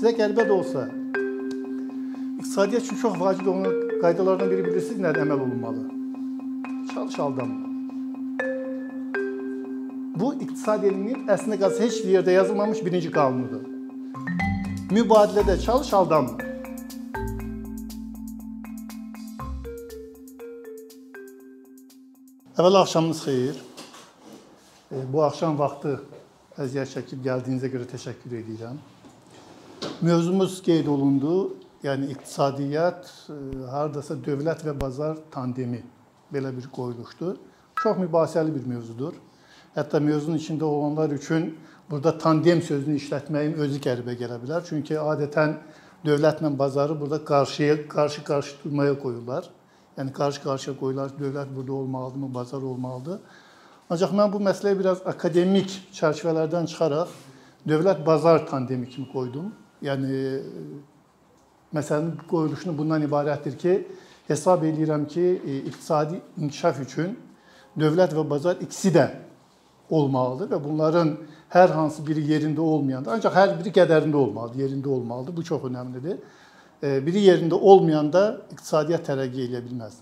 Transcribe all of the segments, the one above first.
Sizə qəribə də olsa, iqtisadiyyat üçün çox vacib olan qaydalardan biri bilirsiniz nədir əməl olunmalı? Çalış aldanma. Bu iqtisad elminin əslində qalsa heç bir yerdə yazılmamış birinci qanunudur. Mübadilədə çalış aldanma. Əvvəl axşamınız xeyir. Bu axşam vaxtı əziyyət çəkib gəldiyinizə görə təşəkkür edirəm. Mövzumuz qeyd olundu. Yəni iqtisadiyyat e, hardasa dövlət və bazar tandemi belə bir qoyuluşdur. Çox mübahisəli bir mövzudur. Hətta mövzunun içində olanlar üçün burada tandem sözünü işlətməyin özü qəribə gələ bilər. Çünki adətən dövlətlə bazarı burada qarşıya qarşı-qarşı durmaya qoyurlar. Yəni qarşı-qarşıya qoyurlar. Dövlət burada olmalıdırmı, bazar olmalıdır. Ancaq mən bu məsələyi biraz akademik çərçivələrdən çıxaraq dövlət-bazar tandemi kimi qoydum. Yəni məsələnin qoyuluşunu bundan ibarətdir ki, hesab edirəm ki, e, iqtisadi inkişaf üçün dövlət və bazar ikisi də olmalıdır və bunların hər hansı biri yerində olmayanda, ancaq hər biri qədərində olmalıdır, yerində olmalıdır. Bu çox əhəmilidir. E, biri yerində olmayanda iqtisadiyyat tərəqqi edə bilməz.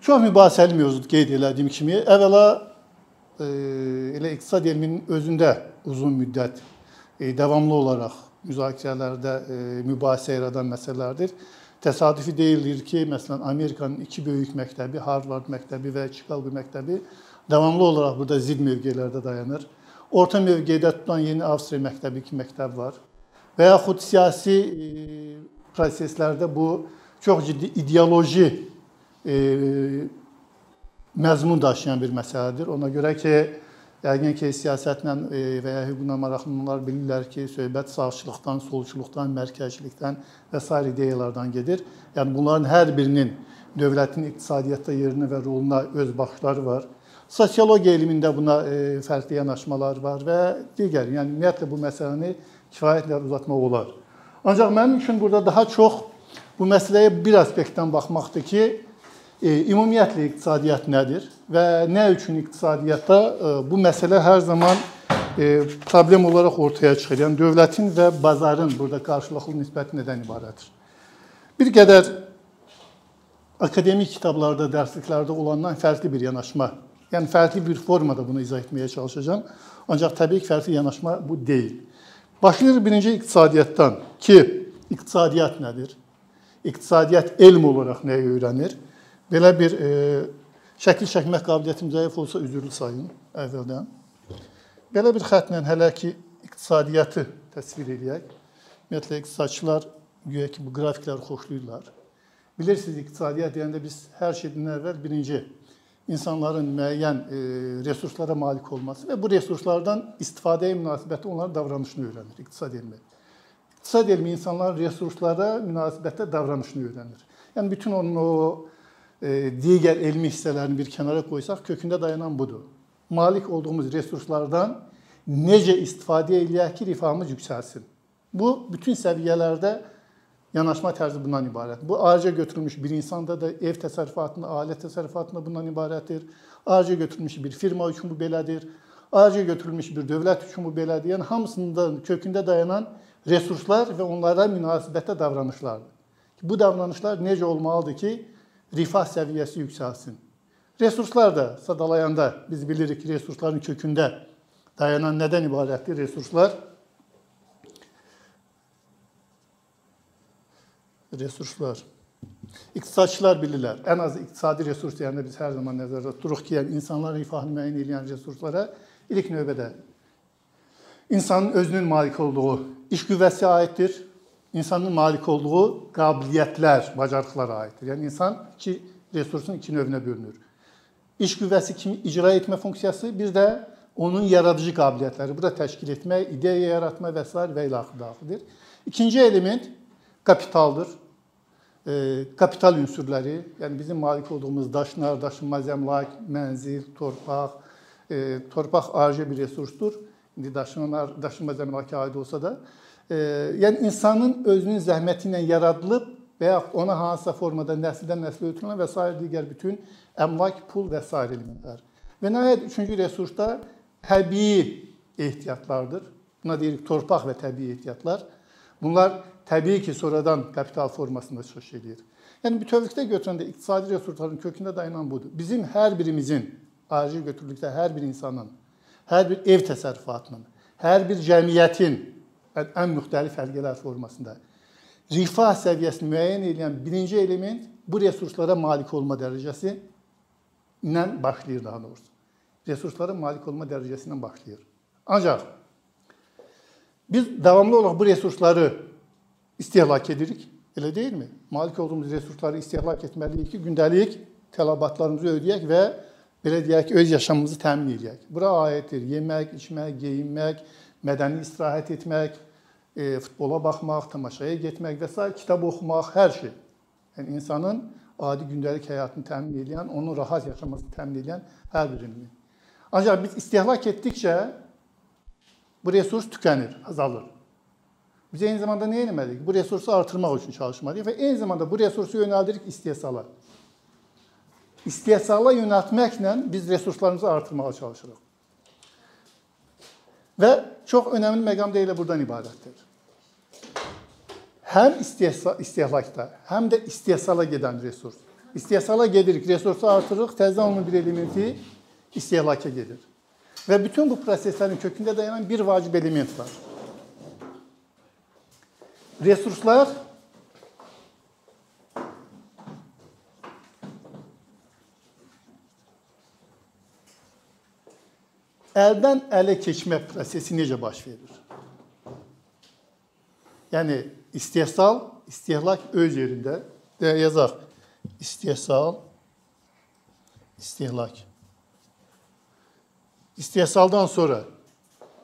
Çox mübahisəli mövzudur qeyd elədiyim kimi. Əvvəla e, elə iqtisad elminin özündə uzun müddət davamlı olaraq müzakirələrdə e, mübahisə yaradan məsələlərdir. Təsadüfi deyildir ki, məsələn, Amerikanın iki böyük məktəbi, Harvard məktəbi və Chicago məktəbi davamlı olaraq burada zid mövqelərdə dayanır. Orta mövqedə tutan Yeni Avstriya məktəbi iki məktəb var. Və yaxud siyasi e, proseslərdə bu çox ciddi ideoloji e, məzmun daşıyan bir məsələdir. Ona görə ki, Yəqin ki, siyasətlə e, və ya hüquqla maraqlananlar bilirlər ki, söhbət sağçılıqdan, solçuluqdan, mərkəzçilikdən və s. ideyalardan gedir. Yəni bunların hər birinin dövlətin iqtisadiyyatda yerinə və roluna öz baxışları var. Sosiologiya elmində buna e, fərqli yanaşmalar var və digər, yəni ümumiyyətlə bu məsələni kifayətlə uzatmaq olar. Ancaq mənim üçün burada daha çox bu məsələyə bir aspektdən baxmaqdır ki, e, ümumiyyətlə iqtisadiyyat nədir və nə üçün iqtisadiyyatda e, bu məsələ hər zaman e, problem olaraq ortaya çıxır. Yəni dövlətin və bazarın burada qarşılıqlı nisbəti nədən ibarətdir? Bir qədər akademik kitablarda, dərsliklərdə olandan fərqli bir yanaşma, yəni fərqli bir formada bunu izah etməyə çalışacağam. Ancaq təbii ki, fərqli yanaşma bu deyil. Başlayırıq birinci iqtisadiyyatdan ki, iqtisadiyyat nədir? İqtisadiyyat elm olaraq nəyi öyrənir? Belə bir e, şəkil çəkmək qabiliyyətim zəif olsa üzrlü sayın əvvəldən. Belə bir xəttlə hələ ki iqtisadiyyatı təsvir edək. Ümumiyyətlə iqtisadçılar güya ki bu qrafikləri xoşlayırlar. Bilirsiniz iqtisadiyyat deyəndə biz hər şeydən əvvəl birinci insanların müəyyən e, resurslara malik olması və bu resurslardan istifadəyə münasibəti onların davranışını öyrənir iqtisad elmi. İqtisad elmi insanların resurslara münasibətdə davranışını öyrənir. Yəni bütün onun o E, digər elmi hissələrini bir kənara qoysaq, kökündə dayanan budur. Malik olduğumuz resurslardan necə istifadə eləyək ki, rifahımız yüksəlsin. Bu bütün səviyyələrdə yanaşma tərzi bundan ibarət. Bu ayrıca götürülmüş bir insanda da ev təsərrüfatında, ailə təsərrüfatında bundan ibarətdir. Ayrıca götürülmüş bir firma üçün bu belədir. Ayrıca götürülmüş bir dövlət üçün bu belədir. Yəni hamısında kökündə dayanan resurslar və onlara münasibətdə davranışlardır. Bu davranışlar necə olmalıdır ki, rifah səviyyəsi yüksəlsin. Resurslar da sadalayanda biz bilirik resursların kökündə dayanan nədən ibarətdir resurslar? Resurslar. İqtisadçılar bilirlər. Ən az iqtisadi resurs deyəndə biz hər zaman nəzərdə tuturuq ki, yəni insanların rifahını müəyyən edən resurslara ilk növbədə insanın özünün malik olduğu iş qüvvəsi aiddir insanın malik olduğu qabiliyyətlər, bacarıqlara aiddir. Yəni insan iki resursun iki növünə bölünür. İş qüvvəsi kimi icra etmə funksiyası, bir də onun yaradıcı qabiliyyətləri. Bu da təşkil etmə, ideya yaratma və s. və ilə daxildir. İkinci element kapitaldır. E, kapital ünsürləri, yəni bizim malik olduğumuz daşlar, daşınmaz əmlak, mənzil, torpaq, e, torpaq ayrıca bir resursdur. İndi daşınmaz, daşınmaz əmlaka aid olsa da, yəni insanın özünün zəhməti ilə yaradılıb və ya ona hansısa formada nəsildən nəslə ötürülən və s. digər bütün əmlak, pul və s. elementlər. Və nəhayət üçüncü resurs da təbii ehtiyatlardır. Buna deyirik torpaq və təbii ehtiyatlar. Bunlar təbii ki, sonradan kapital formasında çıxış edir. Yəni bütövlükdə götürəndə iqtisadi resursların kökündə dayanan budur. Bizim hər birimizin ayrıca götürdükdə hər bir insanın, hər bir ev təsərrüfatının, hər bir cəmiyyətin ən müxtəlif həlqələr formasında rifah səviyyəsini müəyyən edən birinci element bu resurslara malik olma dərəcəsi ilə başlayır daha doğrusu. Resurslara malik olma dərəcəsi ilə başlayır. Ancaq biz davamlı olaraq bu resursları istehlak edirik. Elə deyilmi? Malik olduğumuz resursları istehlak etməliyik ki, gündəlik tələbatlarımızı ödəyək və belə deyək ki, öz yaşamımızı təmin edək. Bura aiddir yemək, içmək, geyinmək, mədəni istirahət etmək, e, futbola baxmaq, tamaşaya getmək və s. kitab oxumaq, hər şey. Yəni insanın adi gündəlik həyatını təmin edən, onun rahat yaşamasını təmin edən hər bir element. Ancaq biz istehlak etdikcə bu resurs tükənir, azalır. Biz eyni zamanda nə etməliyik? Bu resursu artırmaq üçün çalışmalıyıq və eyni zamanda bu resursu yönəldirik istehsala. İstehsala yönəltməklə biz resurslarımızı artırmağa çalışırıq. Və çox önəmli məqam da elə burdan ibarətdir. Həm istehlakda, həm də istehsala gedən resurs. İstehsala gedirik, resursu artırırıq, təzədən onun bir elementi istehlaka gedir. Və bütün bu proseslərin kökündə dayanan bir vacib element var. Resurslar əldən ələ keçmə prosesi necə baş verir? Yəni istehsal, istehlak öz yerində deyə yazaq. İstehsal, istehlak. İstehsaldan sonra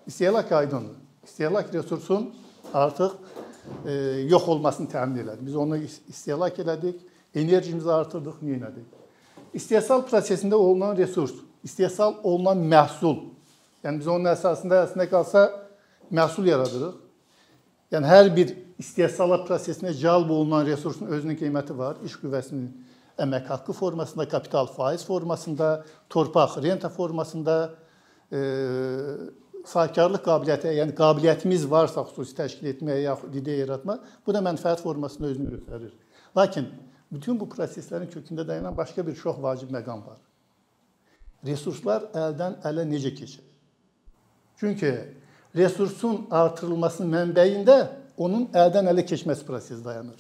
istehlak aydındır. İstehlak resursun artıq e, yox olmasını təmin elədik. Biz onu istehlak elədik, enerjimizi artırdıq, nə elədik? İstehsal prosesində olunan resurs, istehsal olunan məhsul. Yəni biz onun əsasında əslində qalsa məhsul yaradırıq. Yəni hər bir istehsala prosesinə cəlb olunan resursun özünün qiyməti var. İş qüvvəsinin əmək haqqı formasında, kapital faiz formasında, torpaq renta formasında, e, sahibkarlıq qabiliyyəti, yəni qabiliyyətimiz varsa xüsusi təşkil etməyə yaxud ideya yaratma, bu da mənfəət formasında özünü göstərir. Lakin bütün bu proseslərin kökündə dayanan başqa bir çox vacib məqam var. Resurslar əldən ələ necə keçir? Çünki resursun artırılmasının mənbəyində onun əldən ələ keçməsi prosesi dayanır.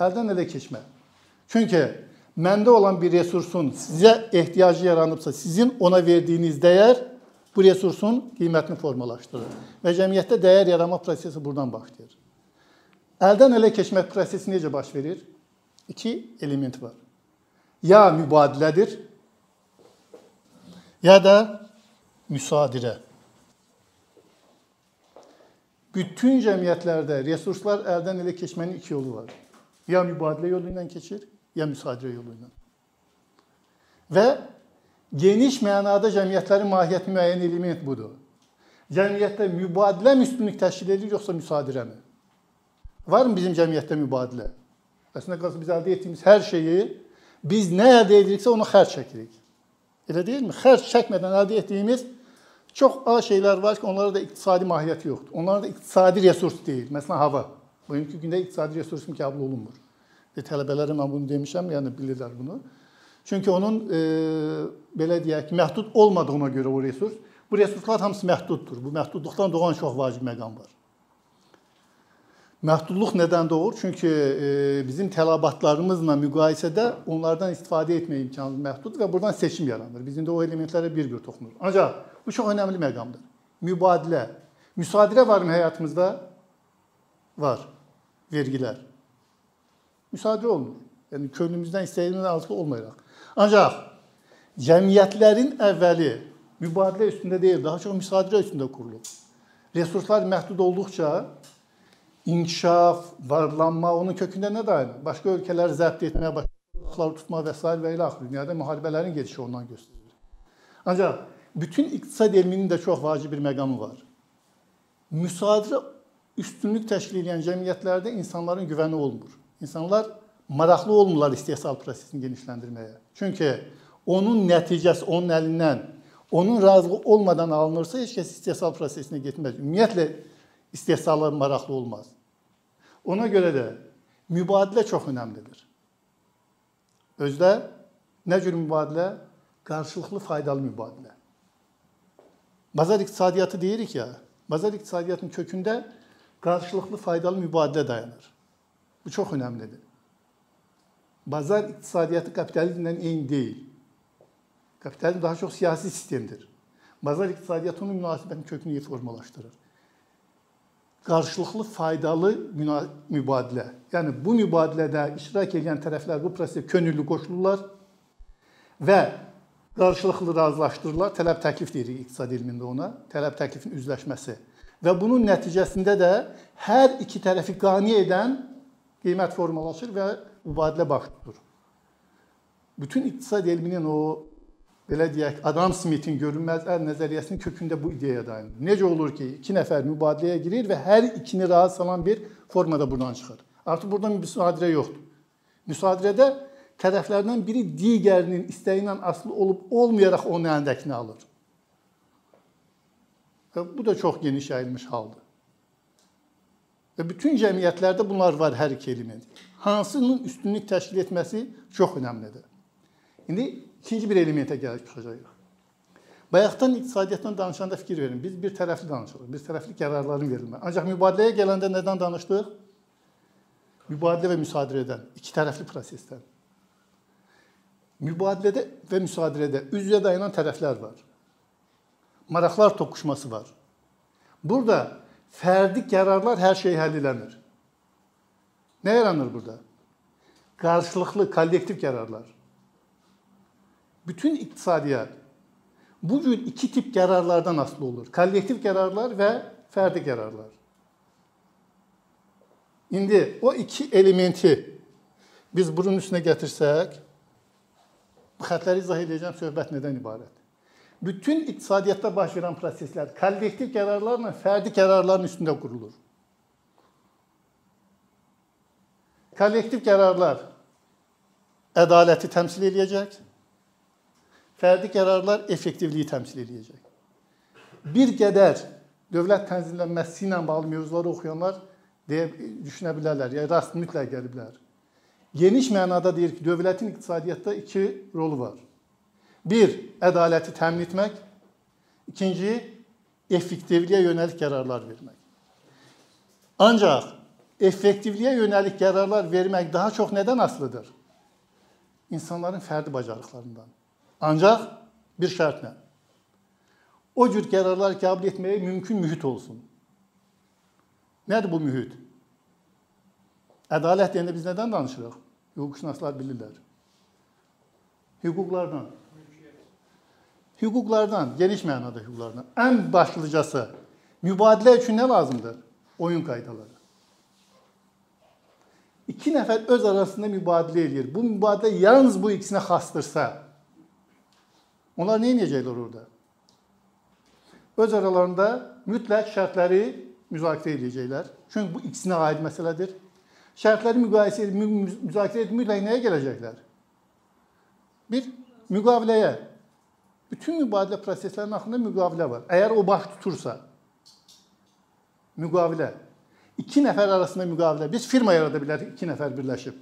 Əldən ələ keçmə. Çünki məndə olan bir resursun sizə ehtiyacı yaranıbsa, sizin ona verdiyiniz dəyər bu resursun qiymətini formalaşdırır və cəmiyyətdə dəyər yaranma prosesi buradan başlayır. Əldən ələ keçmək prosesi necə baş verir? İki element var. Ya mübadilədir, ya da müsadirə. Bütün cəmiyyətlərdə resurslar əldən ələ keçmənin iki yolu var. Ya mübadilə yolu ilə keçir, ya müsadirə yolu ilə. Və geniş mənada cəmiyyətlərin mahiyyəti müəyyən element budur. Cəmiyyətdə mübadilə üstünlük təşkil edir, yoxsa müsadirəmi? Varmı bizim cəmiyyətdə mübadilə? Əslində qalsa biz əldə etdiyimiz hər şeyi biz nə əldə ediriksə onu xərc çəkirik. Elə deyilmi? Xərc çəkmədən əldə etdiyimiz çox az şeylər var ki, onlara da iqtisadi mahiyyəti yoxdur. Onlara da iqtisadi resurs deyil. Məsələn, hava. Bugünkü gündə iqtisadi resurs kimi qəbul olunmur. E, tələbələrə mən bunu demişəm, yəni bilirlər bunu. Çünki onun e, belə deyək ki, məhdud olmadığına görə o resurs, bu resurslar hamısı məhduddur. Bu məhdudluqdan doğan çox vacib məqam var. Məhdudluq nədən doğur? Çünki e, bizim tələbatlarımızla müqayisədə onlardan istifadə etmə imkanımız məhdud və buradan seçim yaranır. Biz indi o elementlərə bir-bir toxunuruq. Ancaq bu çox önəmli məqamdır. Mübadilə. Müsadirə varmı həyatımızda? Var. Vergilər. Müsadirə olmur. Yəni könlümüzdən istədiyimizdən asılı olmayaraq. Ancaq cəmiyyətlərin əvvəli mübadilə üstündə deyil, daha çox müsadirə üstündə qurulub. Resurslar məhdud olduqca inkişaf, varlanma onun kökündə nə dayanır? Başqa ölkələri zəbt etmə, başqa tutma və s. və ilə axır. Dünyada müharibələrin gedişi ondan göstərilir. Ancaq bütün iqtisad elminin də çox vacib bir məqamı var. Müsadirə üstünlük təşkil edən cəmiyyətlərdə insanların güvəni olmur. İnsanlar maraqlı olmurlar istehsal prosesini genişləndirməyə. Çünki onun nəticəsi onun əlindən, onun razılığı olmadan alınırsa heç kəs istehsal prosesinə getməz. Ümumiyyətlə istehsala maraqlı olmaz. Ona görə də mübadilə çox önəmlidir. Özdə nə cür mübadilə? Qarşılıqlı faydalı mübadilə. Bazar iqtisadiyyatı deyirik ya, bazar iqtisadiyyatının kökündə qarşılıqlı faydalı mübadilə dayanır. Bu çox önəmlidir. Bazar iqtisadiyyatı kapitalizmlə eyni deyil. Kapitalizm daha çox siyasi sistemdir. Bazar iqtisadiyyatı onun münasibətin kökünü formalaşdırır. Qarşılıqlı faydalı mübadilə. Yəni bu mübadilədə iştirak edən tərəflər bu prosesə könüllü qoşulurlar və qarşılıqlı razılaşdırırlar. Tələb təklif deyirik iqtisad elmində ona. Tələb təklifin üzləşməsi. Və bunun nəticəsində də hər iki tərəfi qane edən qiymət formalaşır və mübadilə baş tutur. Bütün iqtisad elminin o belə deyək, Adam Smithin görünməz əl nəzəriyyəsinin kökündə bu ideya dayanır. Necə olur ki, iki nəfər mübadiləyə girir və hər ikini razı salan bir formada buradan çıxır. Artıq burada müsadirə yoxdur. Müsadirədə tərəflərdən biri digərinin istəyi ilə asılı olub olmayaraq onun əlindəkini alır. Və bu da çox geniş yayılmış haldır. Və bütün cəmiyyətlərdə bunlar var hər iki element. Hansının üstünlük təşkil etməsi çox əhəmiylidir. İndi ikinci bir elementə gəlib çıxacağıq. Bayaqdan iqtisadiyyatdan danışanda fikir verin. Biz bir tərəfli danışırıq. Bir tərəfli qərarların verilməsi. Ancaq mübadiləyə gələndə nədən danışdıq? Mübadilə və müsadirədən, iki tərəfli prosesdən. Mübadilədə və müsadirədə üz-üzə dayanan tərəflər var. Maraqlar toqquşması var. Burada fərdi qərarlar hər şeyi həll eləmir. Nə yaranır burada? Qarşılıqlı kollektiv qərarlar. Bütün iqtisadiyyat bu cür iki tip qərarlardan asılı olur. Kollektiv qərarlar və fərdi qərarlar. İndi o iki elementi biz bunun üstünə gətirsək, bu xətləri izah edəcəm söhbət nədən ibarətdir? Bütün iqtisadiyyatda baş verən proseslər kollektiv qərarlarla fərdi qərarların üstündə qurulur. Kollektiv qərarlar ədaləti təmsil eləyəcək. Fərdi qərarlar effektivliyi təmsil eləyəcək. Bir qədər dövlət tənzimlənməsi ilə bağlı mövzuları oxuyanlar deyə düşünə bilərlər. Yəni rast mütləq gələ bilər. Geniş mənada deyir ki, dövlətin iqtisadiyyatda iki rolu var. Bir, ədaləti təmin etmək. İkinci, effektivliyə yönəlik qərarlar vermək. Ancaq effektivliyə yönəlik qərarlar vermək daha çox nədən asılıdır? İnsanların fərdi bacarıqlarından. Ancaq bir şərtlə. O cür qərarlar qəbul etməyə mümkün mühit olsun. Nədir bu mühit? Ədalət deyəndə biz nədən danışırıq? Hüquqşünaslar bilirlər. Hüquqlardan. Hüquqlardan, geniş mənada hüquqlardan. Ən başlıcası mübadilə üçün nə lazımdır? Oyun qaydaları. İki nəfər öz arasında mübadilə edir. Bu mübadilə yalnız bu ikisinə xasdırsa, onlar nə edəcəklər orada? Öz aralarında mütləq şərtləri müzakirə edəcəklər. Çünki bu ikisinə aid məsələdir. Şərtləri müqayisə müzakirə edib mütləq nəyə gələcəklər? Bir müqaviləyə. Bütün mübadilə proseslərinin axırında müqavilə var. Əgər o baş tutursa, müqavilə. İki nəfər arasında müqavilə. Biz firma yarada bilərik iki nəfər birləşib.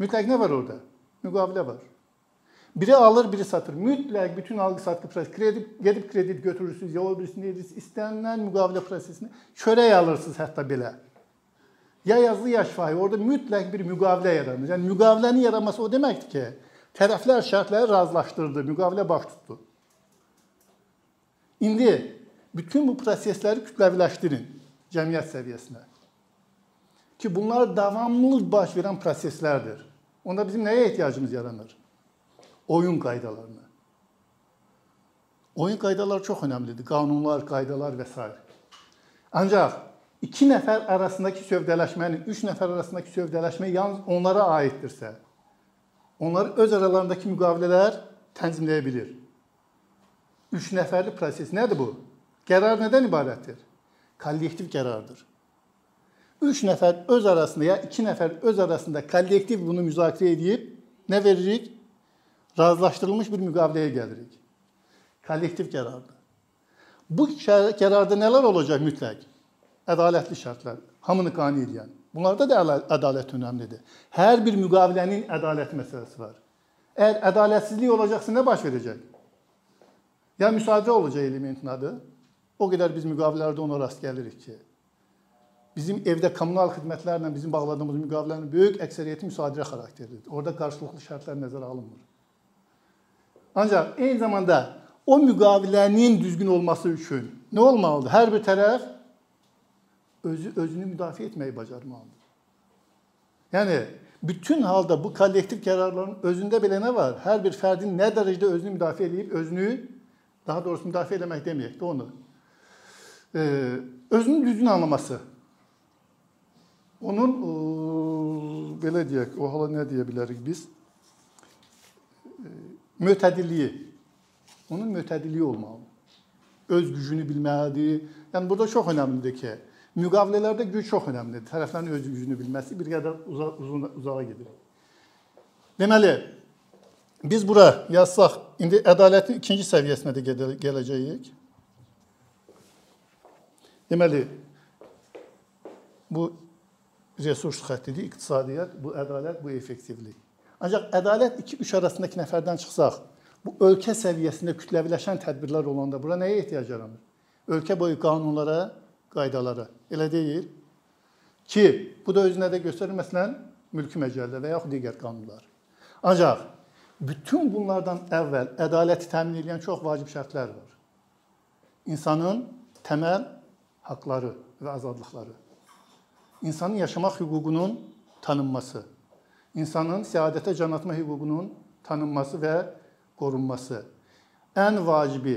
Mütləq nə var orada? Müqavilə var. Biri alır, biri satır. Mütləq bütün alqı-satqı prosesi, kredi gedib kredit götürürsüz, ya o birisini edirsiniz, istənilən müqavilə prosesini çörək alırsınız hətta belə. Ya yazılı, ya şifahi. Orada mütləq bir müqavilə yaranır. Yəni müqavilənin yaranması o deməkdir ki, tərəflər şərtləri razılaşdırdı, müqavilə baş tutdu. İndi bütün bu prosesləri kütləviləşdirin cəmiyyət səviyyəsinə. Ki bunlar davamlı baş verən proseslərdir. Onda bizim nəyə ehtiyacımız yaranır? oyun qaydalarına. Oyun qaydaları çox əhəmilidir. Qanunlar, qaydalar və s. Ancaq iki nəfər arasındakı sövdələşmənin, üç nəfər arasındakı sövdələşmə yalnız onlara aiddirsə, onlar öz aralarındakı müqavilələr tənzimləyə bilir. Üç nəfərli proses nədir bu? Qərar nədən ibarətdir? Kollektiv qərardır. Üç nəfər öz arasında ya iki nəfər öz arasında kollektiv bunu müzakirə edib nə veririk? razılaşdırılmış bir müqaviləyə gəlirik. Kollektiv qərardır. Bu qərarda nələr olacaq mütləq? Ədalətli şərtlər, hamını qane edən. Bunlarda da ədalət önəmlidir. Hər bir müqavilənin ədalət məsələsi var. Əgər ədalətsizlik olacaqsa nə baş verəcək? Ya müsadirə olacaq elementin adı. O qədər biz müqavilələrdə ona rast gəlirik ki, bizim evdə kommunal xidmətlərlə bizim bağladığımız müqavilələrin böyük əksəriyyəti müsadirə xarakterlidir. Orada qarşılıqlı şərtlər nəzərə alınmır. Ancaq eyni zamanda o müqavilənin düzgün olması üçün nə olmalıdır? Hər bir tərəf özü özünü müdafiə etməyi bacarmalıdır. Yəni bütün halda bu kollektiv qərarların özündə belə nə var? Hər bir fərdin nə dərəcədə özünü müdafiə edib, özünü daha doğrusu müdafiə etmək deməyək də onu. E, özünü düzgün anlaması. Onun e, belə deyək, o hala nə deyə bilərik biz? E, mötədilliyi. Onun mötədilliyi olmalıdır. Öz gücünü bilməlidir. Yəni burada çox əhəmilidir ki, müqavilələrdə güc çox əhəmilidir. Tərəflərin öz gücünü bilməsi bir qədər uza, uzun uzağa gedir. Deməli, biz bura yazsaq, indi ədalətin ikinci səviyyəsinə də gələcəyik. Deməli, bu resurs xəttidir, iqtisadiyyat, bu ədalət, bu effektivlik. Ancaq ədalət 2-3 arasındakı nəfərdən çıxsaq, bu ölkə səviyyəsində kütləviləşən tədbirlər olanda bura nəyə ehtiyac yaranır? Ölkə boyu qanunlara, qaydalara. Elə deyil? Ki, bu da özünə də göstərir məsələn mülki məcəllə və yaxud digər qanunlar. Ancaq bütün bunlardan əvvəl ədaləti təmin edən çox vacib şərtlər var. İnsanın təməl haqları və azadlıqları. İnsanın yaşamaq hüququnun tanınması, insanın səadətə can atma hüququnun tanınması və qorunması. Ən vacibi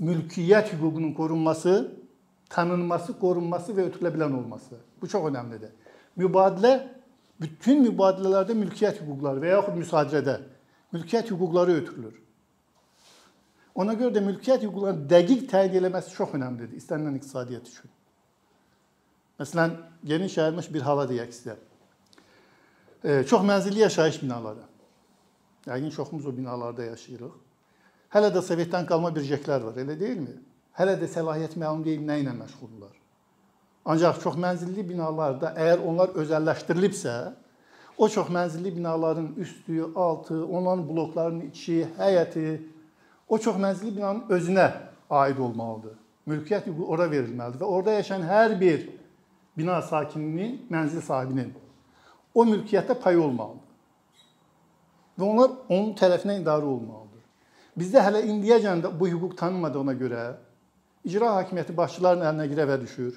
mülkiyyət hüququnun qorunması, tanınması, qorunması və ötürülə olması. Bu çox əhəmilidir. Mübadilə bütün mübadilələrdə mülkiyyət hüquqları və yaxud müsadirədə mülkiyyət hüquqları ötürülür. Ona görə də mülkiyyət hüquqlarını dəqiq təyin etməsi çox əhəmilidir istənilən iqtisadiyyat üçün. Məsələn, geniş yayılmış bir hala deyək sizə. E, çox mənzilli yaşayış binaları. Yəqin çoxumuz o binalarda yaşayırıq. Hələ də Sovetdən qalma bircəklər var, elə deyilmi? Hələ də səlahiyyət məlum deyil nə ilə məşğuldurlar. Ancaq çox mənzilli binalarda əgər onlar özəlləşdirilibsə, o çox mənzilli binaların üstü, altı, onların bloklarının içi, həyəti, o çox mənzilli binanın özünə aid olmalıdır. Mülkiyyət hüququ ora verilməlidir və orada yaşayan hər bir bina sakininin, mənzil sahibinin o mülkiyyətə payı olmalıdır. Və onlar onun tərəfinə idarə olmalıdır. Bizdə hələ indiyəcən də bu hüquq tanınmadığına görə icra hakimiyyəti başçıların əlinə girəvə düşür.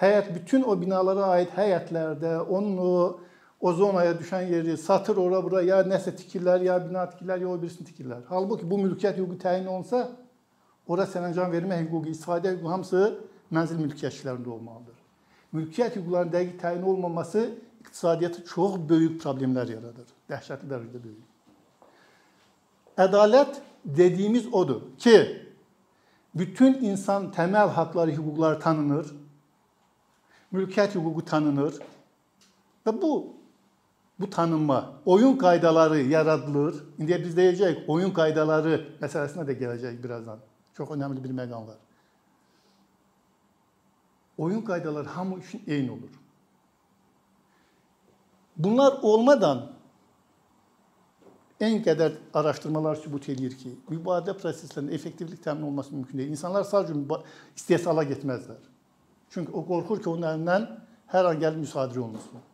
Həyət bütün o binalara aid həyətlərdə onun o o zonaya düşən yeri satır ora bura ya nəsə tikirlər, ya bina tikirlər, ya o birisini tikirlər. Halbuki bu mülkiyyət hüququ təyin olunsa, ora sərəncam vermə hüququ, istifadə hüququ hamısı mənzil mülkiyyətçilərində olmalıdır. Mülkiyyət hüquqlarının dəqiq təyin olmaması iqtisadiyyata çox böyük problemlər yaradır. Dəhşətli dərəcədə böyük. Ədalət dediyimiz odur ki, bütün insan təməl haqları, hüquqları tanınır. Mülkiyyət hüququ tanınır. Və bu bu tanınma, oyun qaydaları yaradılır. İndi biz deyəcəyik, oyun qaydaları məsələsinə də gələcək birazdan. Çox önəmli bir məqam var. Oyun qaydaları hamı üçün eyni olur. Bunlar olmadan ən qədər araşdırmalar sübut edir ki, mübadilə proseslərinin effektivlik təmin olunması mümkün deyil. İnsanlar sadəcə istehsala getməzlər. Çünki o qorxur ki, onun əlindən hər an gəlib müsadirə olunsun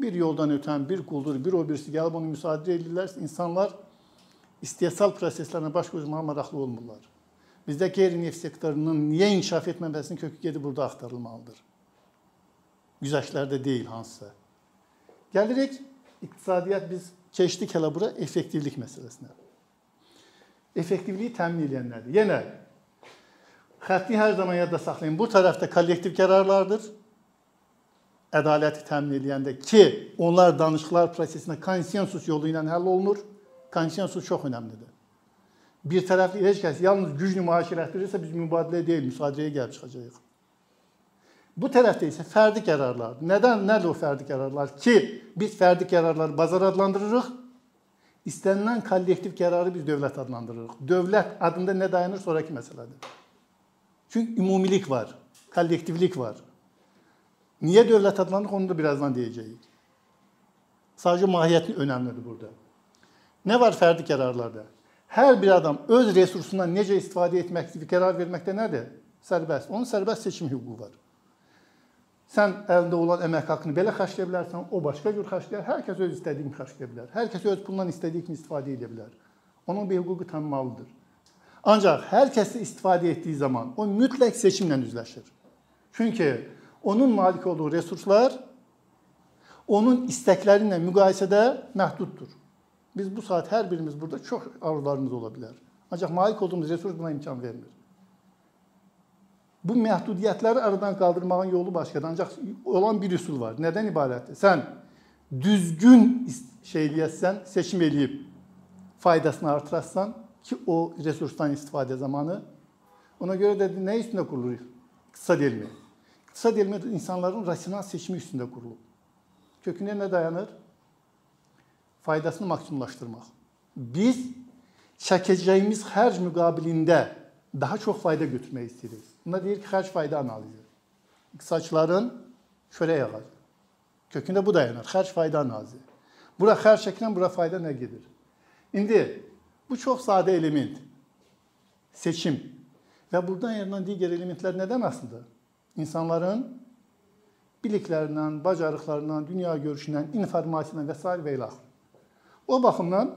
bir yoldan ötən bir quldur, bir o birisi gəlib onu müsadirə edirlər. İnsanlar istehsal proseslərinə baş qoymağa maraqlı olmurlar. Bizdə qeyri-neft sektorunun niyə inkişaf etməməsinin kökü gedib burada axtarılmalıdır. Güzəştlərdə deyil hansısa. Gəlirik iqtisadiyyat biz keçdik hələ bura effektivlik məsələsinə. Effektivliyi təmin edənlərdir. Yenə xətti hər zaman yadda saxlayın. Bu tərəfdə kollektiv qərarlardır ədaləti təmin edəndə ki, onlar danışıqlar prosesində konsensus yolu ilə həll olunur. Konsensus çox önəmlidir. Bir tərəfli heç kəs yalnız güc nümayiş etdirirsə biz mübadilə deyil, müsadirəyə gəlib çıxacağıq. Bu tərəfdə isə fərdi qərarlar. Nədən nədir o fərdi qərarlar ki, biz fərdi qərarları bazar adlandırırıq. İstənilən kollektiv qərarı biz dövlət adlandırırıq. Dövlət adında nə dayanır sonrakı məsələdir. Çünki ümumilik var. kollektivlik var. Niye dövlət adlanır onu da birazdan deyəcəyik. Sadəcə mahiyyəti önəmlidir burada. Nə var fərdi qərarlarda? Hər bir adam öz resursundan necə istifadə etmək qərar verməkdə nədir? Sərbəst. Onun sərbəst seçim hüququ var. Sən əlində olan əmək haqqını belə xərcləyə bilərsən, o başqa cür xərcləyər. Hər kəs öz istədiyini xərcləyə bilər. Hər kəs öz pulundan istədiyi kimi istifadə edə bilər. Onun bir hüququ tanınmalıdır. Ancaq hər kəs istifadə etdiyi zaman o mütləq seçimlə üzləşir. Çünki onun malik olduğu resurslar onun istəkləri ilə müqayisədə məhduddur. Biz bu saat hər birimiz burada çox arzularımız ola bilər. Ancaq malik olduğumuz resurs buna imkan vermir. Bu məhdudiyyətləri aradan qaldırmağın yolu başqadır. Ancaq olan bir üsul var. Nədən ibarətdir? Sən düzgün şey eləyəsən, seçim eləyib faydasını artırasan ki, o resursdan istifadə zamanı ona görə də nə üstündə qurulur? İqtisad elmi. İqtisad elmi insanların rasional seçimi üstündə qurulub. Kökündə nə dayanır? faydasını maksimumlaşdırmaq. Biz çəkəcəyimiz xərc müqabilində daha çox fayda götürmək istəyirik. Buna deyir ki, xərc fayda analizi. İqtisadçıların çörək ağacı. Kökündə bu dayanır. Xərc fayda analizi. Bura xərc çəkilən, bura fayda nə gedir? İndi bu çox sadə element. Seçim. Və buradan yaranan digər elementlər nədən asılıdır? İnsanların biliklərindən, bacarıqlarından, dünya görüşündən, informasiyadan və s. və. O baxımdan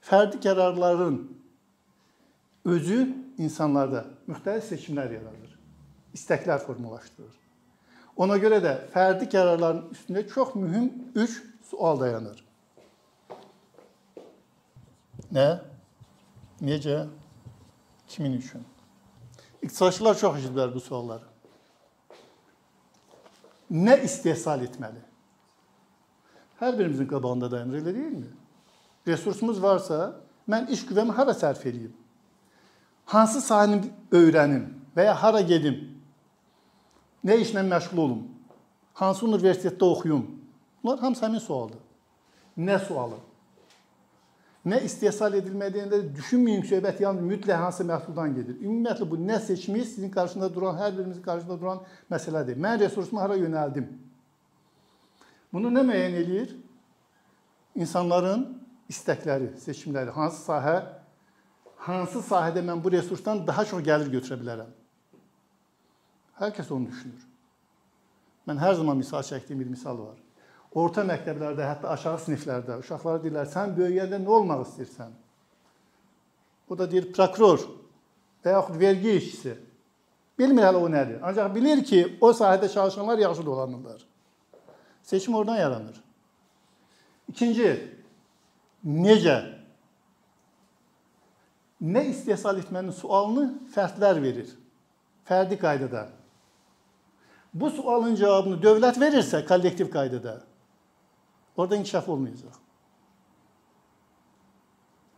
fərdi qərarların özü insanlarda müxtəlif seçimlər yaradır. İstəklər formalaşdırır. Ona görə də fərdi qərarların üstündə çox mühüm 3 sual dayanır. Nə? Necə? Kimin üçün? İqtisadçılar çox eşidiblər bu sualları. Nə istehsal etməli? Hər birimizin qabağında dayanır, elə deyilmi? resursumuz varsa, mən iş güvəmi hara sərf edeyim? Hansı sahəni öyrənim və ya hara gedim? Nə işlə məşğul olum? Hansı universitetdə oxuyum? Bunlar hamısı həmin sualdır. Nə sualı? Nə istehsal edilmədiyində düşünməyin söhbət yalnız mütləq hansı məhsuldan gedir. Ümumiyyətlə bu nə seçimi sizin qarşında duran, hər birimizin qarşısında duran məsələdir. Mən resursumu hara yönəldim? Bunu nə müəyyən eləyir? İnsanların istəkləri, seçimləri, hansı sahə, hansı sahədə mən bu resursdan daha çox gəlir götürə bilərəm. Hər kəs onu düşünür. Mən hər zaman misal çəkdiyim bir misal var. Orta məktəblərdə, hətta aşağı siniflərdə uşaqlara deyirlər, sən böyüyəndə nə olmaq istəyirsən? O da deyir, prokuror və yaxud vergi işçisi. Bilmir hələ o nədir. Ancaq bilir ki, o sahədə çalışanlar yaxşı dolanırlar. Seçim oradan yaranır. İkinci, necə nə istehsal etmənin sualını fərdlər verir. Fərdi qaydada. Bu sualın cavabını dövlət verirsə kollektiv qaydada orada inkişaf olmayacaq.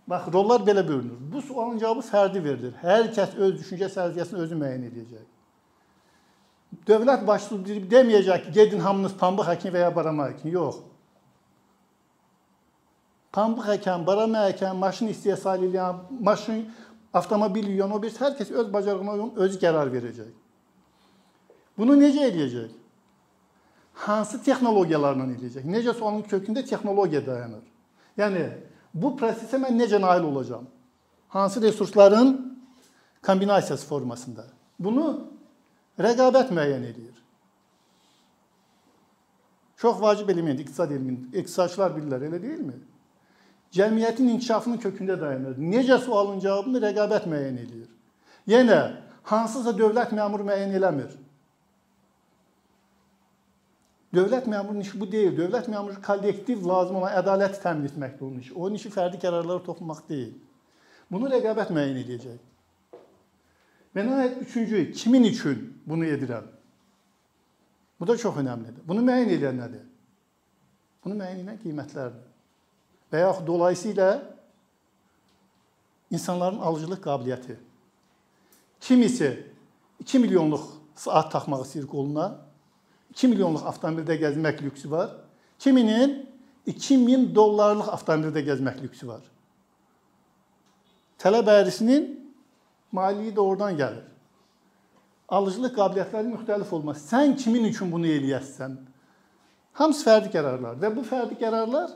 Bax, rollar belə bölünür. Bu sualın cavabı fərdi verilir. Hər kəs öz düşüncə səviyyəsini özü müəyyən edəcək. Dövlət başçısı deməyəcək ki, gedin hamınız pambıq həkim və ya barama həkim. Yox. Pambıq əkən, barama əkən, maşın istehsal edən, maşın, avtomobil yuyan, o bir hər kəs öz bacarığına uyğun özü qərar verəcək. Bunu necə edəcək? Hansı texnologiyalarla edəcək? Necə sualın kökündə texnologiya dayanır? Yəni bu prosesə mən necə nail olacağam? Hansı resursların kombinasiyası formasında? Bunu rəqabət müəyyən edir. Çox vacib element iqtisad elminin. İqtisadçılar bilirlər, elə deyilmi? Cəmiyyətin inkişafının kökündə dayanır. Necə sualın cavabını rəqabət müəyyən eləyir. Yenə hansısa dövlət məmuru müəyyən eləmir. Dövlət məmurunun işi bu deyil. Dövlət məmuru kollektiv lazım olan ədaləti təmin etməkdir onun işi. Onun işi fərdi qərarlara toxunmaq deyil. Bunu rəqabət müəyyən edəcək. Və nəhayət üçüncü, kimin üçün bunu edirəm? Bu da çox önəmlidir. Bunu müəyyən edən nədir? Bunu müəyyən edən qiymətlərdir və yaxud dolayısıyla insanların alıcılıq qabiliyyəti. Kimisi 2 milyonluq saat taxmaq istəyir qoluna, 2 milyonluq avtomobildə gəzmək lüksü var. Kiminin 2000 dollarlıq avtomobildə gəzmək lüksü var. Tələb əyrisinin maliyyi də oradan gəlir. alıcılıq qabiliyyətləri müxtəlif olmaz. Sən kimin üçün bunu eləyəsən? Hamısı fərdi qərarlar və bu fərdi qərarlar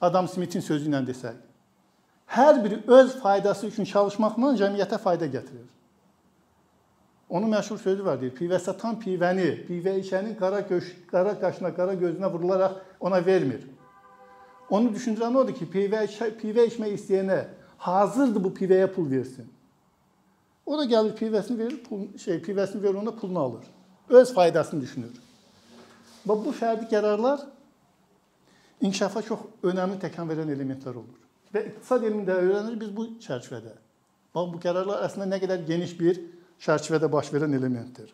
Adam Smithin sözü ilə desək, hər biri öz faydası üçün çalışmaqla cəmiyyətə fayda gətirir. Onun məşhur sözü var deyir, pivə satan pivəni, pivə içənin qara, göş, qara qaşına, qara gözünə vurularaq ona vermir. Onu düşündürən odur ki, pivə, pivə içmək istəyənə hazırdır bu pivəyə pul versin. O da gəlir pivəsini verir, pul, şey, pivəsini verir ona pulunu alır. Öz faydasını düşünür. Və bu fərdi qərarlar inkişafa çox önəmli təkan verən elementlər olur. Və iqtisad elmində öyrənirik biz bu çərçivədə. Bax bu qərarlar əslində nə qədər geniş bir çərçivədə baş verən elementdir.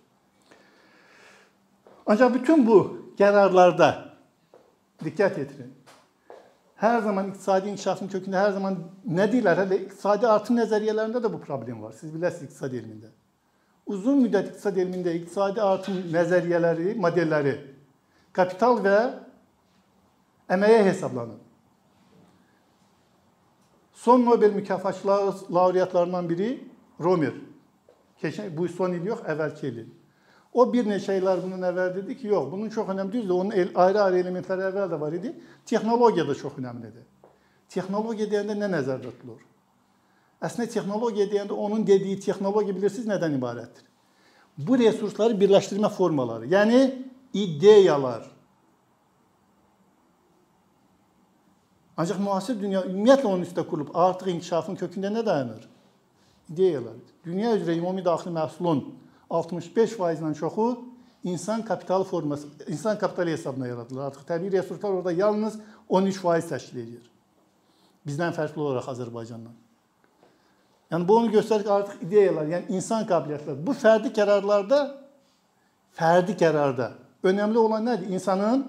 Ancaq bütün bu qərarlarda diqqət yetirin. Hər zaman iqtisadi inkişafın kökündə hər zaman nə deyirlər? Hələ iqtisadi artım nəzəriyyələrində də bu problem var. Siz biləsiniz iqtisad elmində. Uzun müddət iqtisad elmində iqtisadi artım nəzəriyyələri, modelləri kapital və əməyə hesablanıb. Son Nobel mükafatçıları laureatlarından biri Romer. Keçən bu son il yox, əvvəlki il. O bir neçə illər bunun əvvəl dedi ki, yox, bunun çox önəmli düzdür. Onun ayrı-ayrı elementləri əvvəl də var idi. Texnologiya da çox önəmlidir. Texnologiya deyəndə nə nəzərdə tutulur? Əslində texnologiya deyəndə onun dediyi texnologiya bilirsiniz nədən ibarətdir? Bu resursları birləşdirmə formaları, yəni ideyalar. Ancaq müasir dünya ümumiyyətlə onun üstə qurulub artıq inkişafın kökündə nə dayanır? İdeyalardır. Dünya üzrə ümumi daxili məhsulun 65%-dən çoxu insan kapitalı forması, insan kapitalı hesabına yaradılır. Artıq təbii resurslar orada yalnız 13% təşkil edir. Bizdən fərqli olaraq Azərbaycandan. Yəni bu onu göstərir ki, artıq ideyalar, yəni insan qabiliyyətləri bu fərdi qərarlarda fərdi qərarda önəmli olan nədir? İnsanın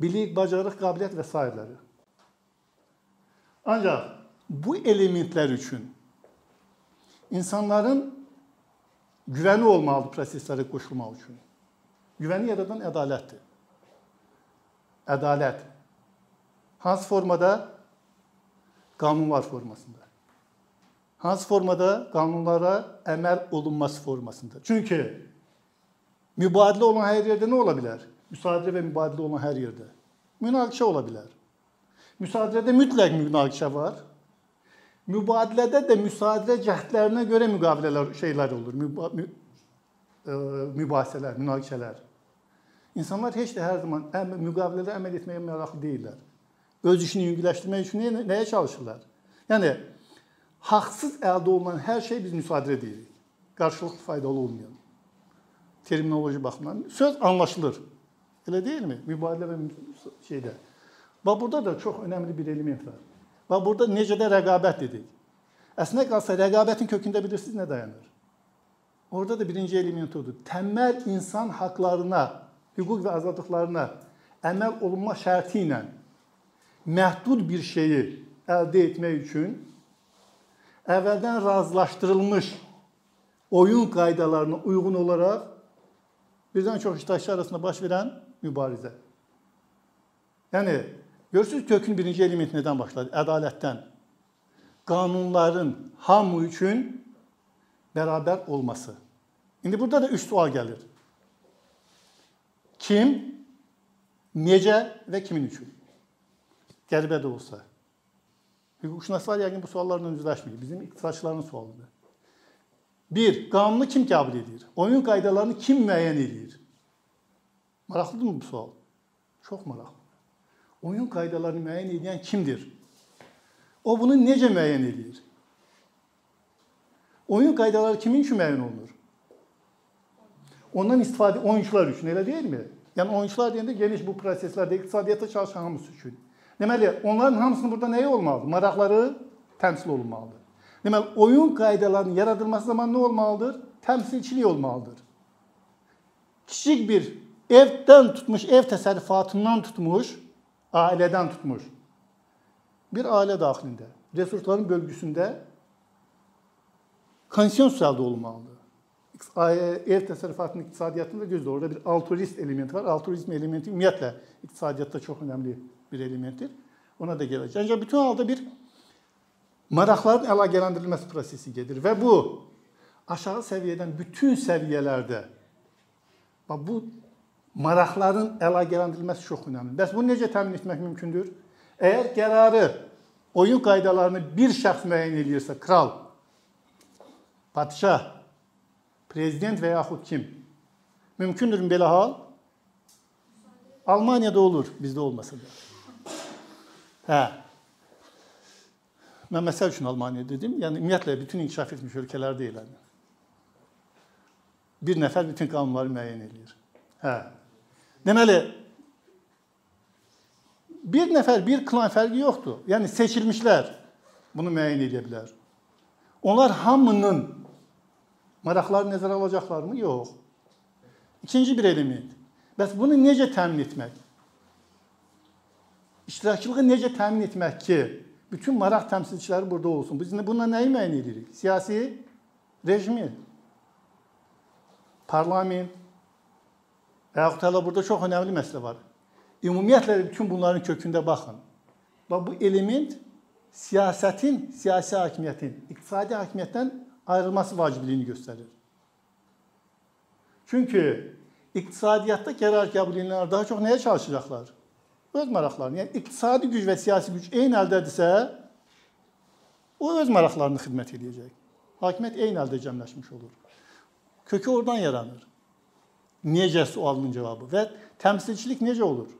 bilik, bacarıq, qabiliyyət və s. Ancaq bu elementlər üçün insanların güvəni olmalıdır proseslərə qoşulmaq üçün. Güvəni yaradan ədalətdir. Ədalət. Hansı formada? Qanunlar formasında. Hansı formada? Qanunlara əməl olunması formasında. Çünki mübadilə olan hər yerdə nə ola bilər? Müsadirə və mübadilə olan hər yerdə münaqişə ola. Müsadirədə mütləq münaqişə var. Mübadilədə də müsadirə cəhdlərinə görə müqavilələr şeylər olur, müba mü e, mübahisələr, münaqişələr. İnsanlar heç də hər zaman əm müqavilədə əməl etməyə maraqlı deyillər. Öz işini yüngülləşdirmək üçün nə, nəyə çalışırlar? Yəni haqsız əldə olunan hər şey biz müsadirə deyirik. Qarşılıqlı faydalı olmayan. Terminoloji baxımdan söz anlaşılır. Elə deyilmi? Mübadilə və şeydə. Və burada da çox önəmli bir element var. Və burada necə də rəqabət dedik. Əslində qalsa rəqabətin kökündə bilirsiniz nə dayanır? Orada da birinci element odur. Təməl insan haqlarına, hüquq və azadlıqlarına əməl olunma şərti ilə məhdud bir şeyi əldə etmək üçün əvvəldən razılaşdırılmış oyun qaydalarına uyğun olaraq birdən çox iştirakçı arasında baş verən mübarizə. Yəni Görürsüz kökün birinci elementi nədən başladı? Ədalətdən. Qanunların hamı üçün bərabər olması. İndi burada da üç sual gəlir. Kim, necə və kimin üçün? Qəribə də olsa. Hüquqşünaslar yəqin bu suallarla üzləşmir. Bizim iqtisadçıların sualıdır. Bir, qanunu kim qəbul edir? Oyun qaydalarını kim müəyyən edir? Maraqlıdırmı bu sual? Çox maraqlı oyun qaydalarını müəyyən edən kimdir? O bunu necə müəyyən edir? Oyun qaydaları kimin üçün müəyyən olunur? Ondan istifadə oyunçular üçün, elə deyilmi? Yəni oyunçular deyəndə geniş bu proseslərdə iqtisadiyyatda çalışan hamısı üçün. Deməli, onların hamısının burada nəyi olmalıdır? Maraqları təmsil olunmalıdır. Deməli, oyun qaydalarının yaradılması zamanı nə olmalıdır? Təmsilçilik olmalıdır. Kiçik bir evdən tutmuş, ev təsərrüfatından tutmuş, ailədən tutmuş bir ailə daxilində, resursların bölgüsündə konsensus əldə olunmalıdır. Ev təsərrüfatının iqtisadiyyatında düzdür, orada bir altruist element var. Altruizm elementi ümumiyyətlə iqtisadiyyatda çox önəmli bir elementdir. Ona da gələcək. Ancaq bütün halda bir maraqların əlaqələndirilməsi prosesi gedir və bu aşağı səviyyədən bütün səviyyələrdə bax bu maraqların əlaqələndirilməsi çox önəmlidir. Bəs bunu necə təmin etmək mümkündür? Əgər qərarı, oyun qaydalarını bir şəxs müəyyən edirsə, kral, padşah, prezident və yaxud kim? Mümkündür belə hal? Almaniyada olur, bizdə olmasa da. Hə. Mən məsəl üçün Almaniya dedim. Yəni ümumiyyətlə bütün inkişaf etmiş ölkələrdə elədir. Bir nəfər bütün qanunları müəyyən edir. Hə. Deməli bir nəfər, bir klan fərqi yoxdur. Yəni seçilmişlər bunu müəyyən edə bilər. Onlar hamının maraqlarını nəzərə alacaqlarmı? Yox. İkinci bir element. Bəs bunu necə təmin etmək? İştirakçılığı necə təmin etmək ki, bütün maraq təmsilçiləri burada olsun? Biz bununla nəyi müəyyən edirik? Siyasi rejimi, parlament, və yaxud hələ burada çox önəmli məsələ var. Ümumiyyətlə bütün bunların kökündə baxın. Bax bu element siyasətin, siyasi hakimiyyətin, iqtisadi hakimiyyətdən ayrılması vacibliyini göstərir. Çünki iqtisadiyyatda qərar qəbul edənlər daha çox nəyə çalışacaqlar? Öz maraqlarını. Yəni iqtisadi güc və siyasi güc eyni əldədirsə, o öz maraqlarını xidmət edəcək. Hakimiyyət eyni əldə cəmləşmiş olur. Kökü oradan yaranır. Necə sualının cavabı və təmsilçilik necə olur?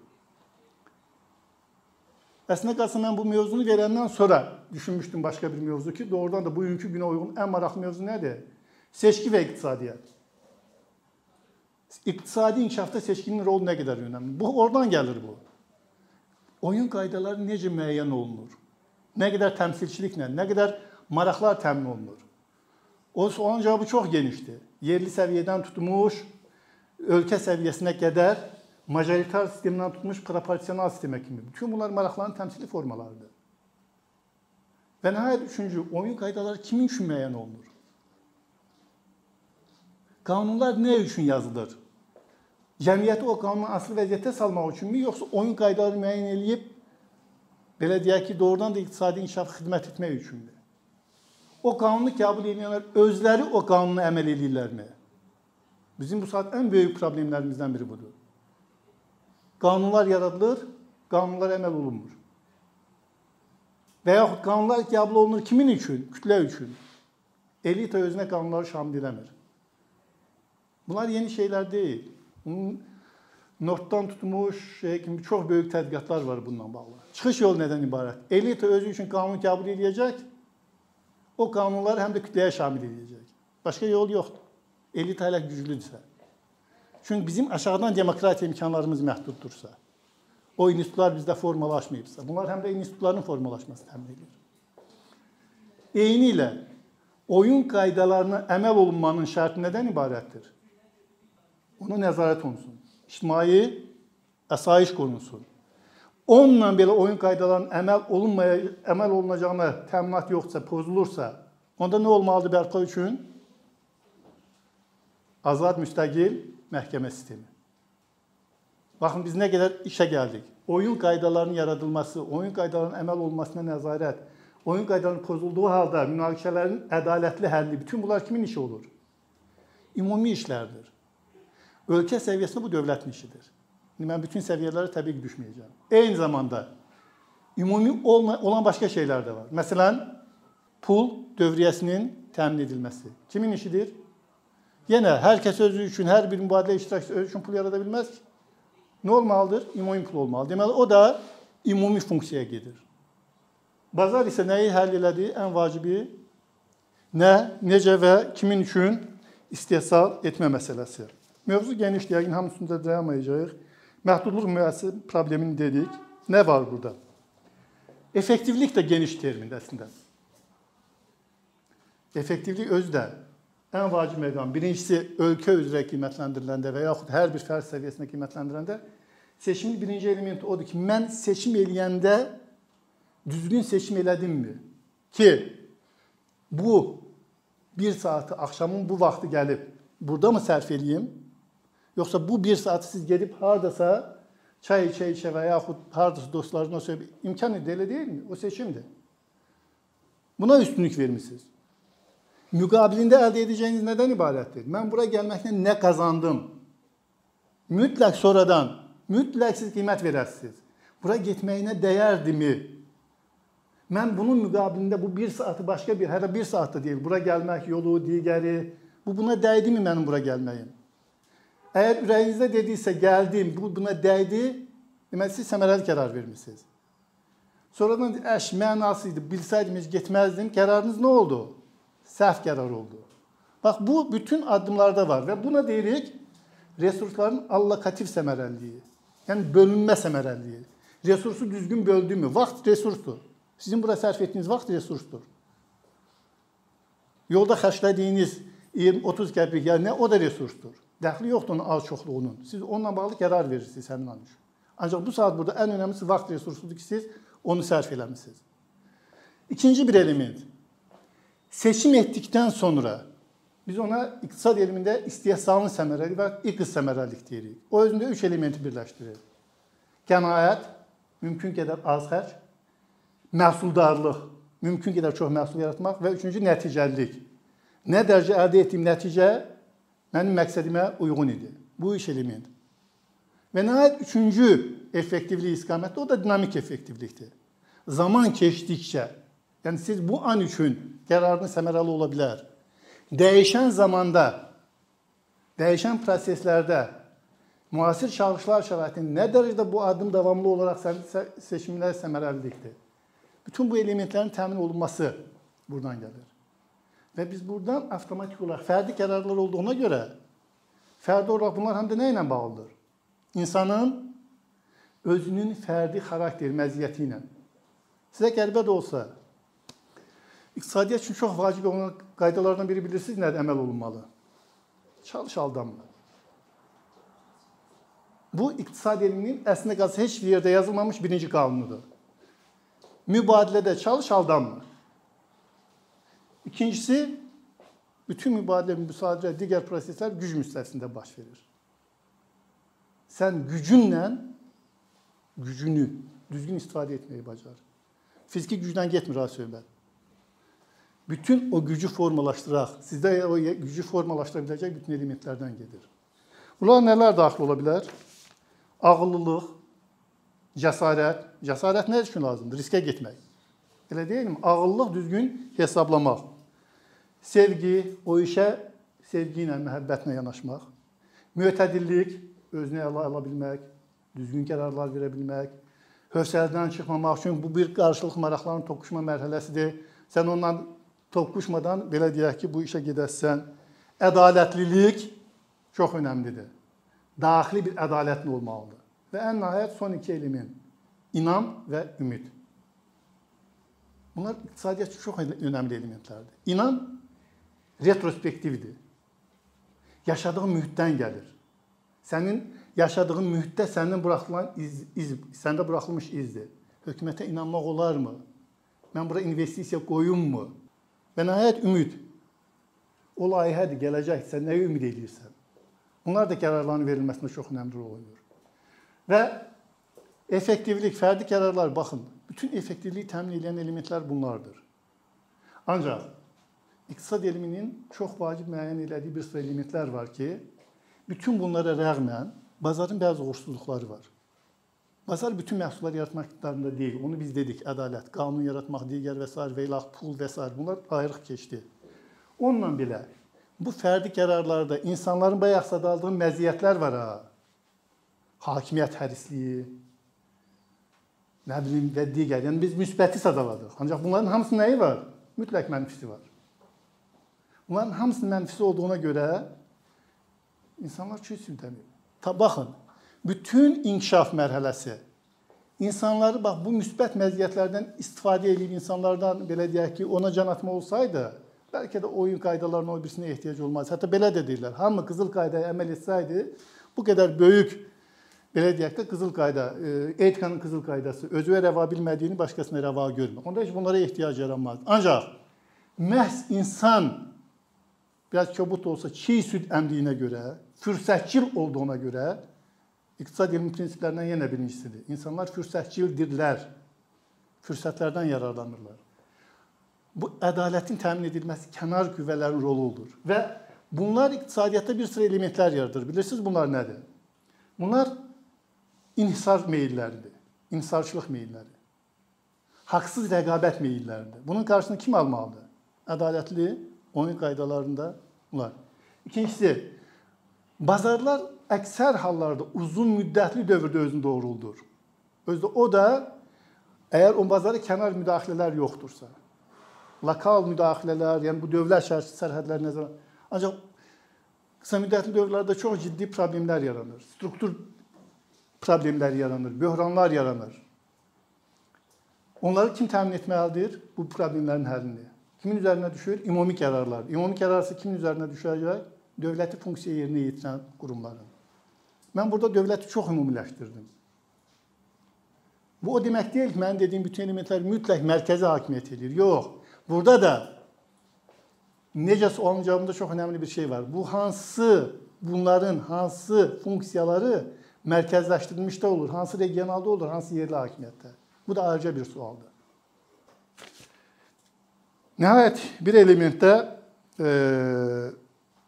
Əslində qalsa mən bu mövzunu verəndən sonra düşünmüşdüm başqa bir mövzu ki, doğrudan da bugünkü günə uyğun ən maraqlı mövzu nədir? Seçki və iqtisadiyyat. İqtisadi inkişafda seçkinin rolu nə qədər önəmli? Bu oradan gəlir bu. Oyun qaydaları necə müəyyən olunur? Nə qədər təmsilçiliklə, nə qədər maraqlar təmin olunur? O sualın cavabı çox genişdir. Yerli səviyyədən tutmuş ölkə səviyyəsinə qədər majoritar sistemdən tutmuş proporsional sistemə kimi. Bütün bunlar maraqların təmsili formalarıdır. Və nəhayət üçüncü, oyun qaydaları kimin üçün müəyyən olunur? Qanunlar nə üçün yazılır? Cəmiyyəti o qanunun asılı vəziyyətə salmaq üçünmü, yoxsa oyun qaydaları müəyyən eləyib belə deyək ki, doğrudan da iqtisadi inkişaf xidmət etmək üçünmü? O qanunu qəbul edənlər özləri o qanuna əməl edirlərmi? Bizim bu saat ən böyük problemlərimizdən biri budur. Qanunlar yaradılır, qanunlar əməl olunmur. Və yaxud qanunlar qəbul olunur kimin üçün? Kütlə üçün. Elita özünə qanunları şamil eləmir. Bunlar yeni şeylər deyil. Bunun notdan tutmuş şey kimi çox böyük tədqiqatlar var bununla bağlı. Çıxış yolu nədən ibarət? Elita özü üçün qanun qəbul edəcək. O qanunları həm də kütləyə şamil edəcək. Başqa yol yoxdur. Elita hələ güclüdürsə. Çünki bizim aşağıdan demokratiya imkanlarımız məhduddursa, o institutlar bizdə formalaşmayıbsa, bunlar həm də institutların formalaşmasını təmin edir. Eyni ilə oyun qaydalarına əməl olunmanın şərti nədən ibarətdir? Ona nəzarət olunsun. İctimai əsayiş qorunsun. Onunla belə oyun qaydalarının əməl olunmaya əməl olunacağına təminat yoxsa, pozulursa, onda nə olmalıdır bərpa üçün? Azad, müstəqil məhkəmə sistemi. Baxın biz nə qədər işə gəldik. Oyun qaydalarının yaradılması, oyun qaydalarının əməl olunmasına nəzarət, oyun qaydalarının pozulduğu halda münaqişələrin ədalətli həlli, bütün bunlar kimin işi olur? Ümumi işlərdir. Ölkə səviyyəsində bu dövlətin işidir. İndi mən bütün səviyyələrə təbii ki, düşməyəcəm. Eyni zamanda ümumi olan başqa şeylər də var. Məsələn, pul dövriyyəsinin təmin edilməsi kimin işidir? Yenə hər kəs özü üçün, hər bir mübadilə iştirakçısı özü üçün pul yarada bilməz ki. Nə olmalıdır? Ümumi pul olmalı. Deməli o da ümumi funksiyaya gedir. Bazar isə nəyi həll elədi? Ən vacibi nə, necə və kimin üçün istehsal etmə məsələsi. Mövzu genişdir, yəqin hamısında dayanmayacağıq. Məhdudluq müəssisə problemini dedik. Nə var burada? Effektivlik də geniş termindir əslində. Effektivlik özü də ən vacib məqam. Birincisi ölkə üzrə qiymətləndiriləndə və yaxud hər bir fərd səviyyəsində qiymətləndiriləndə seçimin birinci elementi odur ki, mən seçim eləyəndə düzgün seçim elədimmi? Ki bu 1 saatı axşamın bu vaxtı gəlib burada mı sərf eləyim? Yoxsa bu 1 saatı siz gedib hardasa çay içə-içə və yaxud hardasa dostlarınızla söhbət imkan elə deyilmi? O seçimdir. Buna üstünlük vermisiniz. Müqabilində əldə edəcəyiniz nədən ibarətdir? Mən bura gəlməklə nə qazandım? Mütləq sonradan, mütləq siz qiymət verəsiniz. Bura getməyinə dəyərdimi? Mən bunun müqabilində bu 1 saatı başqa bir, hələ 1 saat da deyil. Bura gəlmək yolu, digəri, bu buna dəydimi mənim bura gəlməyim? Əgər ürəyinizdə dediysə gəldim, bu buna dəydi, deməli siz səmərəli qərar vermisiniz. Sonradan əş mənası idi, bilsəydim heç getməzdim. Qərarınız nə oldu? Səhv qərar oldu. Bax bu bütün addımlarda var və buna deyirik resursların allokativ səmərəliliyi. Yəni bölünmə səmərəliliyi. Resursu düzgün böldümü? Vaxt resursdur. Sizin bura sərf etdiyiniz vaxt resursdur. Yolda xərclədiyiniz 20-30 qəpik, yəni o da resursdur. Dəxli yoxdur onun az çoxluğunun. Siz onunla bağlı qərar verirsiniz həmin an üçün. Ancaq bu saat burada ən önəmlisi vaxt resursudur ki, siz onu sərf eləmisiniz. İkinci bir element. Seçim etdikdən sonra biz ona iqtisad elmində istehsalın səmərəli və iqtis səmərəlilik deyirik. O özündə üç elementi birləşdirir. Qənaət, mümkün qədər az xərc, məhsuldarlıq, mümkün qədər çox məhsul yaratmaq və üçüncü nəticəlilik. Nə dərəcə əldə etdiyim nəticə mənim məqsədimə uyğun idi. Bu üç element. Və nəhayət üçüncü effektivlik istiqaməti o da dinamik effektivlikdir. Zaman keçdikcə, yəni siz bu an üçün qərarınız səmərəli ola bilər. Dəyişən zamanda, dəyişən proseslərdə müasir çağırışlar şəraitində nə dərəcədə bu addım davamlı olaraq seçimlər səmərəlilikdir. Bütün bu elementlərin təmin olunması buradan gəlir. Və biz buradan avtomatik olaraq fərdi qərarlar olduğuna görə fərdi olaraq bunlar həm də nə ilə bağlıdır? insanın özünün fərdi xarakter məziyyəti ilə. Sizə qəribə də olsa, iqtisadiyyat üçün çox vacib olan qaydalardan biri bilirsiniz nədir əməl olunmalı? Çalış aldanma. Bu iqtisad elminin əslində qalsa heç bir yerdə yazılmamış birinci qanunudur. Mübadilədə çalış aldanma. İkincisi, bütün mübadilə, müsadirə, digər proseslər güc müstəvisində baş verir sən gücünlə gücünü düzgün istifadə etməyi bacar. Fiziki gücdən getmir ha söhbət. Bütün o gücü formalaşdıraq. Sizdə o gücü formalaşdıra biləcək bütün elementlərdən gedir. Bunlar nələr daxil ola bilər? Ağıllılıq, cəsarət. Cəsarət nə üçün lazımdır? Riskə getmək. Elə deyilmi? Ağıllılıq düzgün hesablamaq. Sevgi, o işə sevgi ilə, məhəbbətlə yanaşmaq. Mütədillik, özünü əla ala bilmək, düzgün qərarlar verə bilmək, hövsələdən çıxmamaq üçün bu bir qarşılıq maraqların toqquşma mərhələsidir. Sən ondan toqquşmadan belə deyək ki, bu işə gedəsən. Ədalətlilik çox önəmlidir. Daxili bir ədalətin olmalıdır. Və ən nəhayət son iki element inam və ümid. Bunlar iqtisadiyyat üçün çox önəmli elementlərdir. İnam retrospektivdir. Yaşadığın mühitdən gəlir. Sənin yaşadığın mühitdə səndən buraxılan iz, iz səndə buraxılmış izdir. Hökumətə inanmaq olarmı? Mən bura investisiya qoyummu? Və nəhayət ümid. O layihədir, gələcək. Sən nəyə ümid edirsən? Bunlar da qərarların verilməsində çox önəmli rol oynayır. Və effektivlik, fərdi qərarlar, baxın, bütün effektivliyi təmin edən elementlər bunlardır. Ancaq iqtisad elminin çox vacib müəyyən elədiyi bir sıra elementlər var ki, Bütün bunlara rəğmən bazarın bəzi uğursuzluqları var. Bazar bütün məhsullar yaratmaq iqtidarında deyil. Onu biz dedik, ədalət, qanun yaratmaq, digər və s. və ilax, pul və s. bunlar ayrıq keçdi. Onunla belə bu fərdi qərarlarda insanların bayaq sadaldığı məziyyətlər var ha. Hakimiyyət hərisliyi, nə bilim və digər. Yəni biz müsbəti sadaladıq. Ancaq bunların hamısının nəyi var? Mütləq mənfisi var. Bunların hamısının mənfisi olduğuna görə İnsanlar ki, sürdəmir. Ta baxın, bütün inkişaf mərhələsi insanları bax bu müsbət məziyyətlərdən istifadə edib insanlardan belə deyək ki, ona can atma olsaydı, bəlkə də oyun qaydalarına o birisinə ehtiyac olmaz. Hətta belə də deyirlər. Hamı qızıl qaydaya əməl etsəydi, bu qədər böyük belə deyək də qızıl qayda, e, etikanın qızıl qaydası özünə rəva bilmədiyini başqasına rəva görmür. Onda heç bunlara ehtiyac yaranmaz. Ancaq məhz insan biraz kobud olsa çiğ süd əmdiyinə görə fürsətçil olduğuna görə iqtisad elmi prinsiplərindən yenə birincisidir. İnsanlar fürsətçildirlər. Fürsətlərdən yararlanırlar. bu ədalətin təmin edilməsi kənar qüvvələrin roludur və bunlar iqtisadiyyatda bir sıra elementlər yaradır. Bilirsiniz bunlar nədir? Bunlar inhisar meylləridir, inhisarçılıq meylləri. Haqsız rəqabət meylləridir. Bunun qarşısını kim almalıdır? Ədalətli oyun qaydalarında bunlar. İkincisi, bazarlar əksər hallarda uzun müddətli dövrdə özünü doğruldur. Özdə o da əgər o bazara kənar müdaxilələr yoxdursa, lokal müdaxilələr, yəni bu dövlət sərhədləri nəzərə ancaq qısa müddətli dövrlərdə çox ciddi problemlər yaranır. Struktur problemlər yaranır, böhranlar yaranır. Onları kim təmin etməlidir? Bu problemlərin həllini. Kimin üzərinə düşür? Ümumi qərarlar. Ümumi qərarsa kimin üzərinə düşəcək? Dövləti funksiya yerinə yetirən qurumların. Mən burada dövləti çox ümumiləşdirdim. Bu o demək deyil ki, mənim dediyim bütün elementlər mütləq mərkəzi hakimiyyət edir. Yox. Burada da necə sualın cavabında çox önəmli bir şey var. Bu hansı bunların hansı funksiyaları mərkəzləşdirilmişdə olur, hansı regionalda olur, hansı yerli hakimiyyətdə? Bu da ayrıca bir sualdır. Nəhayət bir elementdə e,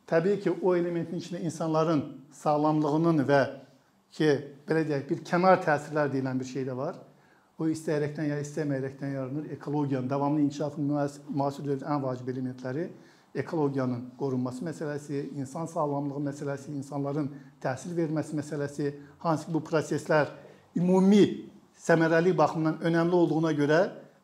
təbii ki, o elementin içində insanların sağlamlığının və ki, belə deyək, bir kənar təsirlər deyilən bir şey də var. O istəyərəkdən ya istəməyərəkdən yaranır. Ekologiyanın davamlı inkişafının müasir dövrün ən vacib elementləri ekologiyanın qorunması məsələsi, insan sağlamlığı məsələsi, insanların təhsil verməsi məsələsi, hansı ki bu proseslər ümumi səmərəli baxımdan önəmli olduğuna görə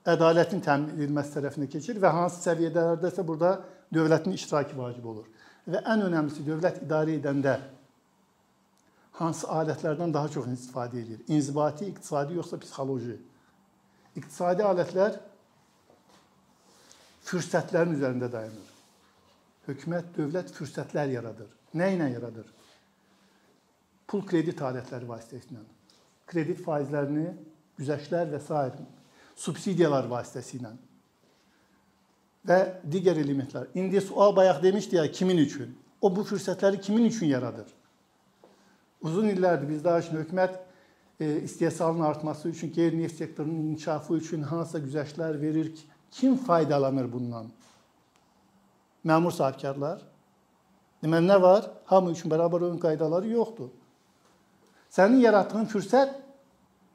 ədalətin təmin edilməsi tərəfinə keçir və hansı səviyyələrdəsə burada dövlətin iştirakı vacib olur. Və ən önəmlisi dövlət idarə edəndə hansı alətlərdən daha çox istifadə edir? İnzibati, iqtisadi yoxsa psixoloji? İqtisadi alətlər fürsətlərin üzərində dayanır. Hökumət, dövlət fürsətlər yaradır. Nə ilə yaradır? Pul kredit alətləri vasitəsilə. Kredit faizlərini, güzəştlər və s. subsidiyalar vasitəsilə və digər elementlər. İndi sual bayaq demişdi ya, kimin üçün? O bu fürsətləri kimin üçün yaradır? Uzun illərdir biz daha şimdi hökumət e, istehsalın artması üçün, qeyri-neft sektorunun inkişafı üçün hansısa güzəştlər verir ki, kim faydalanır bundan? məmur sahibkarlar. Deməli nə var? Hamı üçün bərabər oyun qaydaları yoxdur. Sənin yaratdığın fürsət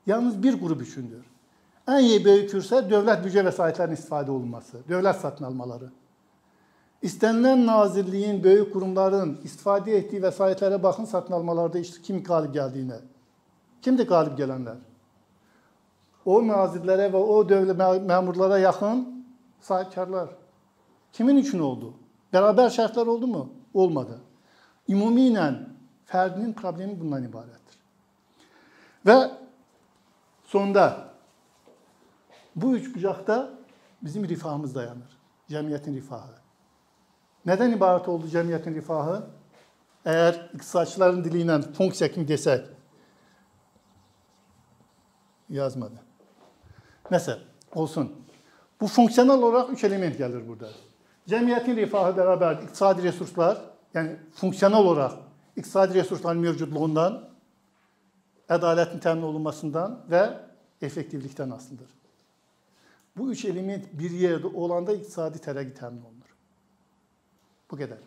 yalnız bir qrup üçündür. Ən böyük fürsət dövlət büdcə vəsaitlərinin istifadə olunması, dövlət satın almaları. İstənilən nazirliyin, böyük qurumların istifadə etdiyi vəsaitlərə baxın satın almalarda işte kim qalib gəldiyinə. Kimdir qalib gələnlər? O nazirlərə və o dövlət məmurlara yaxın sahibkarlar. Kimin üçün oldu? Bərabər şərtlər oldu mu? Olmadı. Ümumi ilə fərdinin problemi bundan ibarətdir. Və sonda bu üç bucaqda bizim rifahımız dayanır. Cəmiyyətin rifahı. Nədən ibarət oldu cəmiyyətin rifahı? Əgər iqtisadçıların dili ilə funksiya kimi desək, yazmadı. Nəsə, olsun. Bu funksional olaraq üç element gəlir burada. Cəmiyyətin rifahı bərabər iqtisadi resurslar, yəni funksional olaraq iqtisadi resursların mövcudluğundan, ədalətin təmin olunmasından və effektivlikdən asılıdır. Bu üç element bir yerdə olanda iqtisadi tərəqqi təmin olunur. Bu qədər.